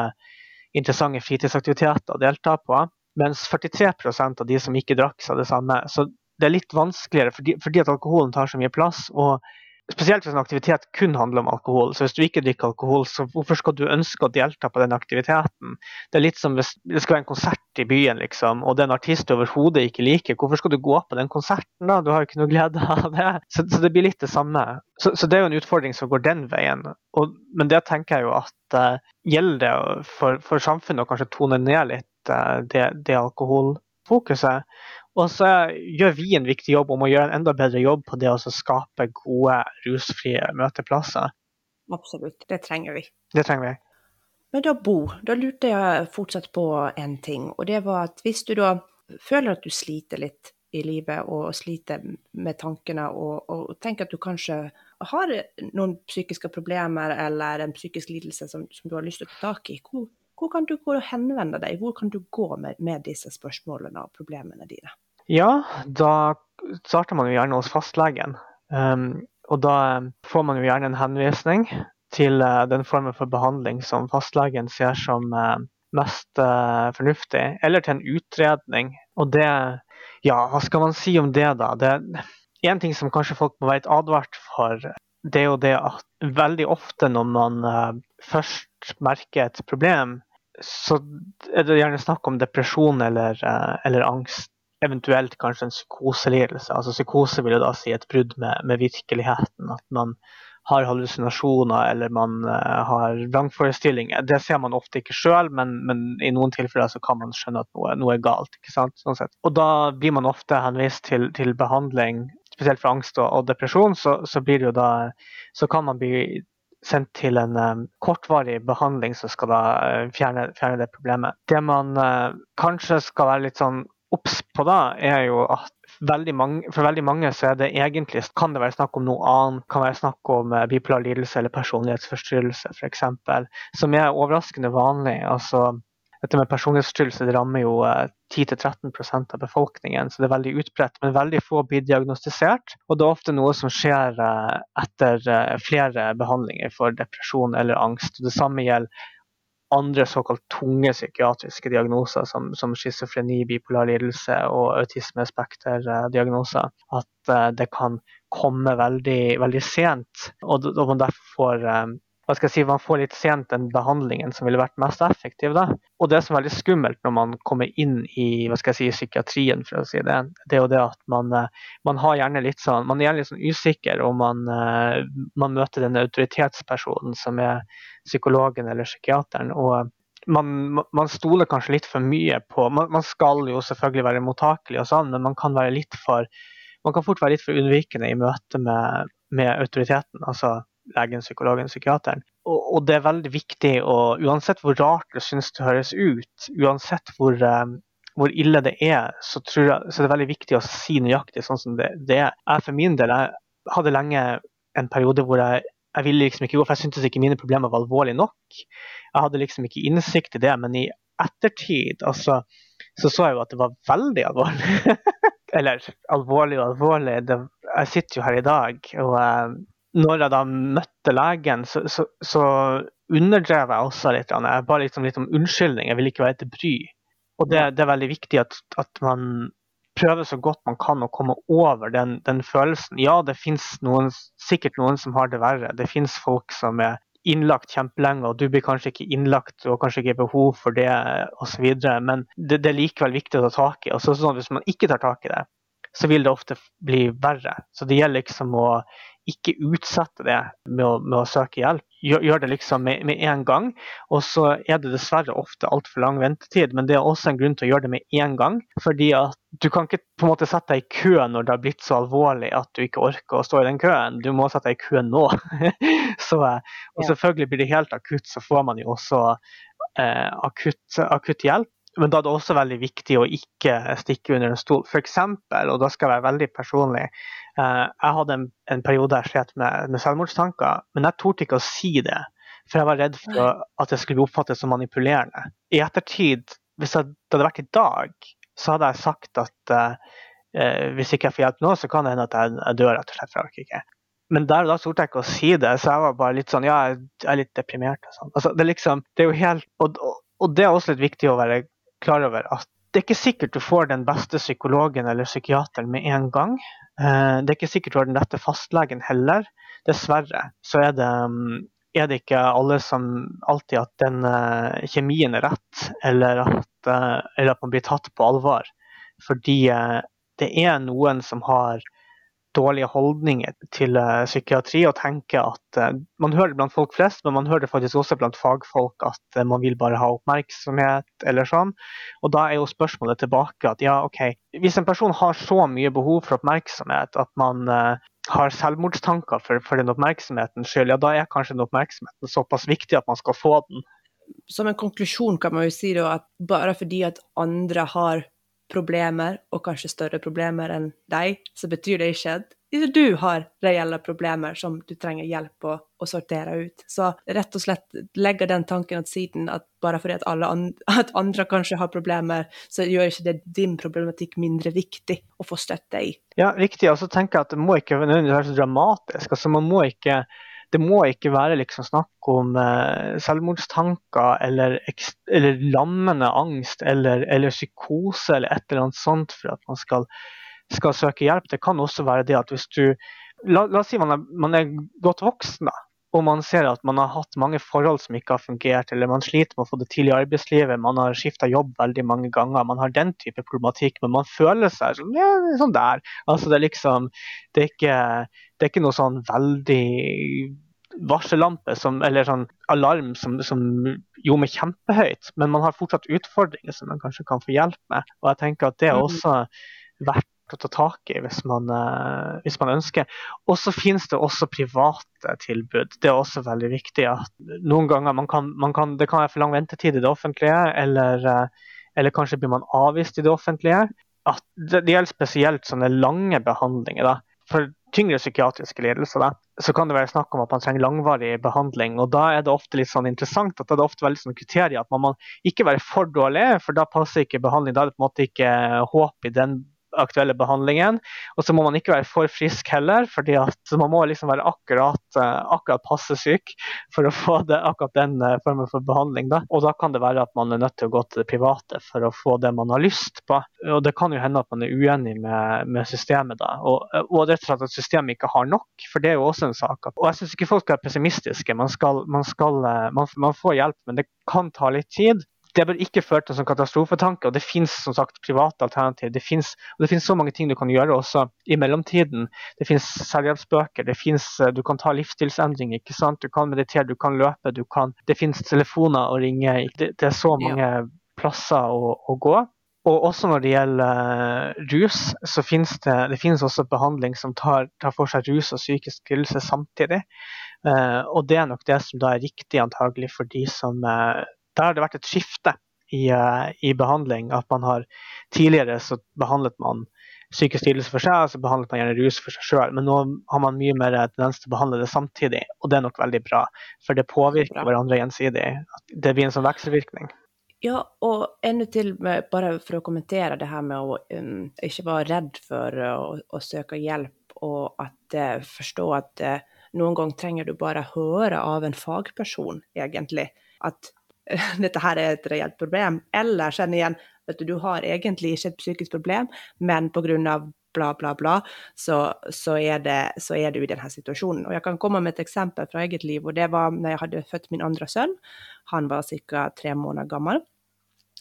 interessante fritidsaktiviteter å delta på. Mens 43% av de som ikke drakk, sa det samme. Så det er litt vanskeligere fordi, fordi at alkoholen tar så mye plass. og Spesielt hvis en aktivitet kun handler om alkohol. Så hvis du ikke drikker alkohol, så hvorfor skal du ønske å delta på den aktiviteten? Det er litt som hvis det skal være en konsert i byen, liksom, og det er en artist du overhodet ikke liker. Hvorfor skal du gå på den konserten, da? Du har jo ikke noe glede av det. Så, så det blir litt det samme. Så, så, det er jo en utfordring som går den veien. Og, men det tenker jeg jo at uh, gjelder det for, for, samfunnet å kanskje tone ned litt uh, det, det alkoholfokuset. Og så gjør vi en viktig jobb om å gjøre en enda bedre jobb på det å skape gode, rusfrie møteplasser. Absolutt, det trenger vi. Det trenger vi. Men da, Bo, da lurte jeg fortsatt på en ting. Og det var at hvis du da føler at du sliter litt i livet og sliter med tankene, og, og tenker at du kanskje har noen psykiske problemer eller en psykisk lidelse som, som du har lyst til å ta tak i, hvor, hvor kan du gå og henvende deg? Hvor kan du gå med, med disse spørsmålene og problemene dine? Ja, da starter man jo gjerne hos fastlegen. Um, og da får man jo gjerne en henvisning til uh, den formen for behandling som fastlegen ser som uh, mest uh, fornuftig, eller til en utredning. Og det Ja, hva skal man si om det, da? Det en ting som kanskje folk må være litt advart for, det er jo det at veldig ofte når man først merker et problem, så er det gjerne snakk om depresjon eller, eller angst eventuelt kanskje en psykoselidelse. Altså Psykose vil jo da si et brudd med, med, virkeligheten. At man har hallusinasjoner eller man uh, har vrangforestillinger. Det ser man ofte ikke sjøl, men, men, i noen tilfeller så kan man skjønne at noe, noe er galt. ikke sant? Sånn og da blir man ofte henvist til, til behandling, spesielt for angst og, og depresjon. Så, så, da, så kan man bli sendt til en um, kortvarig behandling som skal da uh, fjerne, fjerne, det problemet. Det man uh, kanskje skal være litt sånn obs på da, er jo at veldig mange, for veldig mange så er det egentlig, kan det være snakk om noe annet. kan være snakk om eh, bipolar lidelse eller personlighetsforstyrrelse f.eks. Som er overraskende vanlig. altså dette med personlighetsforstyrrelse det rammer jo 10-13 eh, av befolkningen, så det er veldig utbredt. Men veldig få blir diagnostisert. Og det er ofte noe som skjer eh, etter flere behandlinger for depresjon eller angst. Det samme gjelder andre såkalt tunge psykiatriske diagnoser som, som schizofreni, bipolar lidelse og autismespekterdiagnoser. At det kan komme veldig, veldig sent, og, og man derfor får hva skal jeg si, man får litt sent den behandlingen som ville vært mest effektiv. Da. Og det som er veldig skummelt når man kommer inn i hva skal jeg si, psykiatrien, for å si det, det er jo det at man, eh, man, har gjerne litt sånn, man er gjerne litt sånn usikker, og man, man møter den autoritetspersonen som er psykologen eller psykiateren. og man, man, stoler kanskje litt for mye på man, man, skal jo selvfølgelig være mottakelig, og sånn, men man kan, være litt for, man kan fort være litt for unnvikende i møte med, med autoriteten. altså legen, psykologen, psykiateren. Og, og, det er veldig viktig, og uansett hvor rart det synes det høres ut, uansett hvor, um, hvor ille det er, så, jeg, så er det veldig viktig å si nøyaktig sånn som det, det er. Jeg for min del jeg hadde lenge en periode hvor jeg jeg ville liksom ikke gå, for jeg syntes ikke mine problemer var alvorlige nok. Jeg hadde liksom ikke innsikt i det, men i ettertid altså, så så jeg jo at det var veldig alvorlig. Eller alvorlig og alvorlig. Det, jeg sitter jo her i dag, og uh, når jeg da møtte legen, så, så, så underdrev jeg også litt. Jeg ba liksom litt om unnskyldning, jeg ville ikke være til bry. Og det, det er veldig viktig at, at man prøver så godt man kan å komme over den, den følelsen. Ja, det finnes sikkert noen som har det verre. Det finnes folk som er innlagt kjempelenge, og du blir kanskje ikke innlagt, har kanskje ikke behov for det osv. Men det, det, er likevel viktig å ta tak i. Og så sånn, Hvis man ikke tar tak i det, så vil det ofte bli verre. Så det gjelder liksom å ikke utsette det med å, med å søke hjelp. Gjør, gjør det liksom med, med, en gang. Og så er det dessverre ofte altfor lang ventetid, men det er også en grunn til å gjøre det med en gang. Fordi at du kan ikke på en måte sette deg i kø når det har blitt så alvorlig at du ikke orker å stå i den køen. Du må sette deg i kø nå. så, og selvfølgelig blir det helt akutt, så får man jo også eh, akutt, akutt, hjelp. Men da er det også veldig viktig å ikke stikke under en stol. F.eks., og da skal jeg være veldig personlig, eh, jeg hadde en, en periode jeg slet med, med selvmordstanker, men jeg torde ikke å si det. For jeg var redd for at det skulle bli oppfattet som manipulerende. I ettertid, hvis det hadde vært i dag, så hadde jeg sagt at eh, hvis ikke jeg får hjelp nå, så kan det hende at jeg, jeg dør, rett og slett. for jeg ikke. Men der og da torde jeg ikke å si det, så jeg var bare litt sånn Ja, jeg er litt deprimert og sånn. Altså, det, liksom, det er jo helt og, og, det er også litt viktig å være klar over at det er ikke sikkert du får den beste psykologen eller psykiateren med en gang. Uh, det er ikke sikkert du har den rette fastlegen heller. Dessverre så er det um, er det ikke alle som alltid at den uh, kjemien er rett, eller at, uh, eller at, man blir tatt på alvor. Fordi det er noen som har dårlige holdninger til psykiatri og tenker at Man hører det blant folk flest, men man hører det faktisk også blant fagfolk at man vil bare ha oppmerksomhet eller sånn. Og da er jo spørsmålet tilbake at ja, OK, hvis en person har så mye behov for oppmerksomhet at man har selvmordstanker for, for den oppmerksomheten skyld, ja, da er kanskje den oppmerksomheten såpass viktig at man skal få den. Som en konklusjon kan man jo si da, at bare fordi at andre har problemer, og kanskje større problemer enn deg, så betyr det ikke at du har reelle problemer som du trenger hjelp på å sortere ut. Så rett og slett legger den tanken til siden at bare fordi at, andre, at andre kanskje har problemer, så gjør ikke det din problematikk mindre viktig å få støtte i. Ja, riktig. Og så tenker jeg at det må ikke være så dramatisk. Altså, man må ikke det må ikke være liksom snakk om eh, selvmordstanker eller, eller, lammende angst eller, eller, psykose eller et eller annet sånt for at man skal, skal, søke hjelp. Det kan også være det at hvis du La, la oss si man er, man er godt voksen, da og man ser at man har hatt mange forhold som ikke har fungert, eller man sliter med å få det til i arbeidslivet, man har skifta jobb veldig mange ganger, man har den type problematikk, men man føler seg sånn, ja, sånn der. Altså det er liksom Det er ikke, det er ikke noe sånn veldig varsellampe som, eller sånn alarm som, som ljomer kjempehøyt, men man har fortsatt utfordringer som man kanskje kan få hjelp med. Og jeg tenker at det er mm. også verdt å ta tak i hvis man, uh, hvis man ønsker. Og så finnes det også private tilbud. Det er også veldig viktig. at Noen ganger man kan, man kan, det kan være for lang ventetid i det offentlige, eller, uh, eller kanskje blir man avvist i det offentlige. At det, det gjelder spesielt sånne lange behandlinger. Da. For tyngre psykiatriske lidelser, da, så kan det være snakk om at man trenger langvarig behandling. og Da er det ofte litt sånn interessant at det er ofte veldig sånn kriterier at man må ikke være for dårlig, for da passer ikke behandling. Da er det på en måte ikke håp i den aktuelle behandlingen. Og så må man ikke være for frisk heller, fordi man må liksom være akkurat, eh, akkurat passe syk for å få det, akkurat den eh, formen for behandling. Da. Og da kan det være at man er nødt til å gå til det private for å få det man har lyst på. Og det kan jo hende at man er uenig med, med systemet da. Og, og rett og slett at systemet ikke har nok, for det er jo også en sak. Og jeg syns ikke folk skal være pessimistiske. Man, skal, man, skal, eh, man, man får hjelp, men det kan ta litt tid det bør ikke føre til en sånn katastrofetanke. og Det finnes som sagt private alternativer. Det finnes, og det finnes så mange ting du kan gjøre også i mellomtiden. Det finnes selvhjelpsbøker, det finnes, eh, du kan ta livsstilsendringer. ikke sant? Du kan meditere, du kan løpe, du kan, det finnes telefoner å ringe. Det, det er så mange ja. plasser å, å, gå. Og også når det gjelder uh, rus, så finnes det, det finnes også behandling som tar, tar for seg rus og psykisk lidelse samtidig. Uh, og det er nok det som da er riktig antagelig for de som uh, der har det vært et skifte i, uh, i, behandling. At man har Tidligere så behandlet man psykisk lidelse for seg, så behandlet man gjerne rus for seg sjøl. Men nå har man mye mer tendens til å behandle det samtidig, og det er nok veldig bra. For det påvirker bra. hverandre gjensidig. Det blir en sånn vekselvirkning. Ja, og enda til, med, bare for å kommentere det her med å um, ikke være redd for å, å søke hjelp, og at uh, forstå at uh, noen ganger trenger du bare høre av en fagperson, egentlig. At dette her er et reelt problem. Eller kjenn igjen du, du har egentlig ikke et psykisk problem, men pga. bla, bla, bla, så, så, er det, så, er du i denne situasjonen. Og Jeg kan komme med et eksempel fra eget liv. og Det var når jeg hadde født min andre sønn. Han var ca. tre måneder gammel.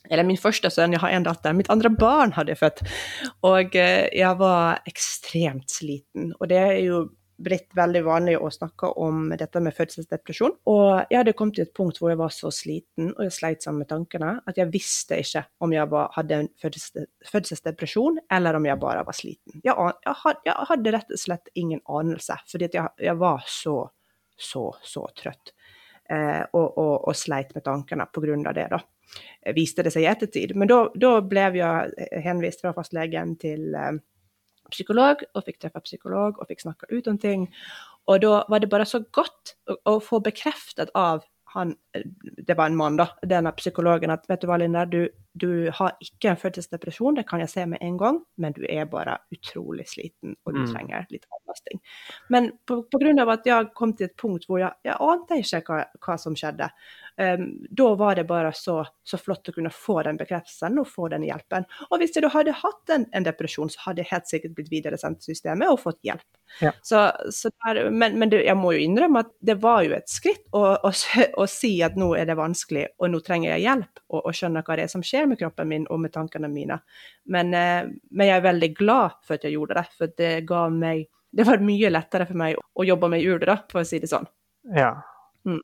Eller min første sønn, jeg har en datter. Mitt andre barn hadde jeg født. Og eh, jeg var ekstremt sliten. Og det er jo blitt veldig vanlig å snakke om dette med fødselsdepresjon. Og jeg hadde kommet til et punkt hvor jeg var så sliten og jeg sleit sammen med tankene, at jeg visste ikke om jeg var, hadde en fødselsdepresjon, eller om jeg bare var sliten. Jeg, jeg, had, jeg hadde rett og slett ingen anelse, fordi jeg, jeg, var så, så, så trøtt. Eh, og, og, og, sleit med tankene pga. det. da. Viste det seg i ettertid. Men da ble jeg henvist fra fastlegen til eh, psykolog, og fikk treffe psykolog og fikk snakka ut om ting. Og da var det bare så godt å, å få bekreftet av han, det var en mann, da, denne psykologen, at vet du hva, Linda, du, du har ikke en fødselsdepresjon, det kan jeg se med en gang, men du er bare utrolig sliten, og du mm. trenger litt avlasting. Men pga. at jeg kom til et punkt hvor jeg, jeg ante ikke hva, hva som skjedde, um, da var det bare så, så, flott å kunne få den bekreftelsen og få den hjelpen. Og hvis jeg da hadde hatt en, en depresjon, så hadde jeg helt sikkert blitt videresendt til systemet og fått hjelp. Ja. Så, så der, men, men det, jeg må jo innrømme at det var jo et skritt å, å, å, si at nå er det vanskelig, og nå trenger jeg hjelp, og, og skjønne hva det er som skjer med kroppen min og med tankene mine. Men, eh, men jeg er veldig glad for at jeg gjorde det, for det ga meg Det var mye lettere for meg å jobbe meg ur det, for å si det sånn. Ja. Mm.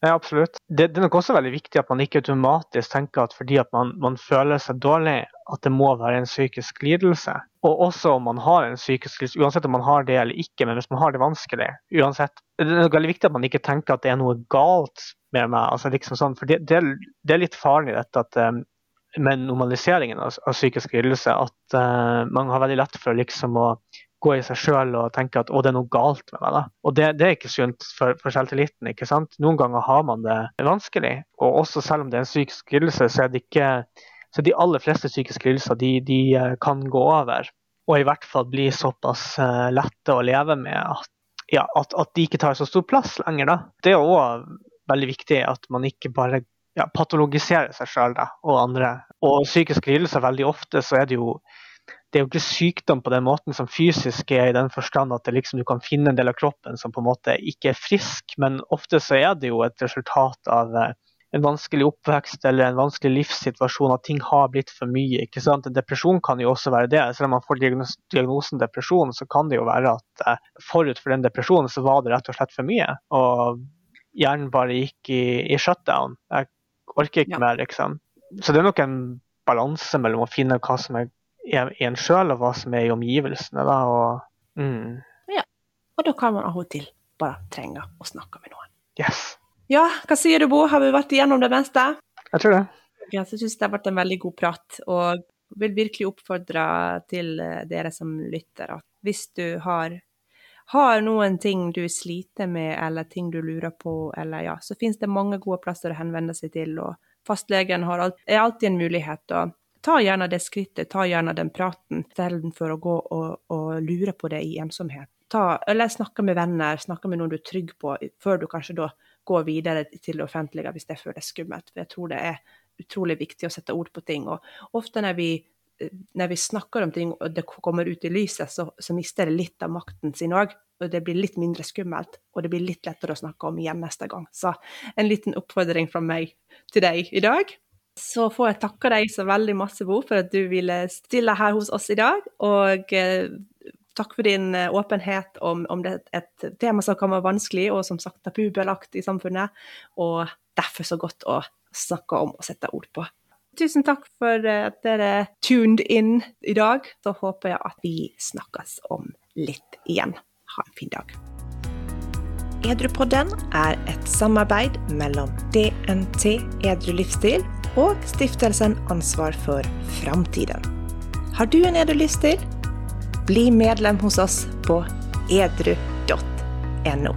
Ja, absolutt. Det, det, er nok også veldig viktig at man ikke automatisk tenker at fordi at man, man, føler seg dårlig, at det må være en psykisk lidelse. Og også om man har en psykisk lidelse, uansett om man har det eller ikke, men hvis man har det vanskelig uansett, Det er nok veldig viktig at man ikke tenker at det er noe galt med meg. altså liksom sånn, for Det, det, det er litt farlig dette at um, med normaliseringen av, av psykisk lidelse, at uh, man har veldig lett for liksom å gå i seg sjøl og tenke at å, det er noe galt med meg. da. Og det, det er ikke sunt for, for, selvtilliten. ikke sant? Noen ganger har man det vanskelig. Og også selv om det er en psykisk lidelse, så er det ikke så de aller fleste psykiske lidelser de, de, eh, kan gå over. Og i hvert fall bli såpass uh, lette å leve med at, ja, at, at, de ikke tar så stor plass lenger. da. Det er òg veldig viktig at man ikke bare ja, patologiserer seg sjøl og andre. Og psykiske lidelser, veldig ofte så er det jo det er jo ikke sykdom på den måten som fysisk er, i den forstand at liksom, du kan finne en del av kroppen som på en måte ikke er frisk, men ofte så er det jo et resultat av eh, en vanskelig oppvekst eller en vanskelig livssituasjon, at ting har blitt for mye. ikke sant? En depresjon kan jo også være det. Selv om man får diagnosen depresjon, så kan det jo være at eh, forut for den depresjonen så var det rett og slett for mye. Og hjernen bare gikk i, i shutdown. Jeg orker ikke ja. mer, liksom. Så det er nok en balanse mellom å finne hva som er en sjøl, og hva som er i omgivelsene. Da, og, mm. Ja, og da kan man av og til bare trenge å snakke med noen. Yes. Ja, hva sier du Bo, har vi vært igjennom det meste? Jeg tror det. Ja, jeg syns det har vært en veldig god prat, og vil virkelig oppfordre til eh, dere som lytter, at hvis du har har noen ting du sliter med, eller ting du lurer på, eller ja, så finnes det mange gode plasser å henvende seg til. og Fastlegen har, er alltid en mulighet. og ta gjerne det skrittet, ta gjerne den praten, istedenfor å gå og, og, lure på det i ensomhet. Ta, eller snakke med venner, snakke med noen du er trygg på, før du kanskje da går videre til det offentlige hvis det føles skummelt. For jeg tror det er utrolig viktig å sette ord på ting. Og ofte når vi, når vi snakker om ting og det kommer ut i lyset, så, så mister det litt av makten sin òg. Og det blir litt mindre skummelt, og det blir litt lettere å snakke om igjen neste gang. Så en liten oppfordring fra meg til deg i dag. Så får jeg takke deg så veldig masse, Bo, for at du ville stille her hos oss i dag. Og eh, takk for din eh, åpenhet om, om det et tema som kan være vanskelig, og som sagt tabubelagt i samfunnet. Og derfor så godt å snakke om og sette ord på. Tusen takk for at dere tuned in i dag. Så håper jeg at vi snakkes om litt igjen. Ha en fin dag. Edrupodden er et samarbeid mellom DNT Edru livsstil og stiftelsen Ansvar for framtiden. Har du en edru livsstil? Bli medlem hos oss på edru.no.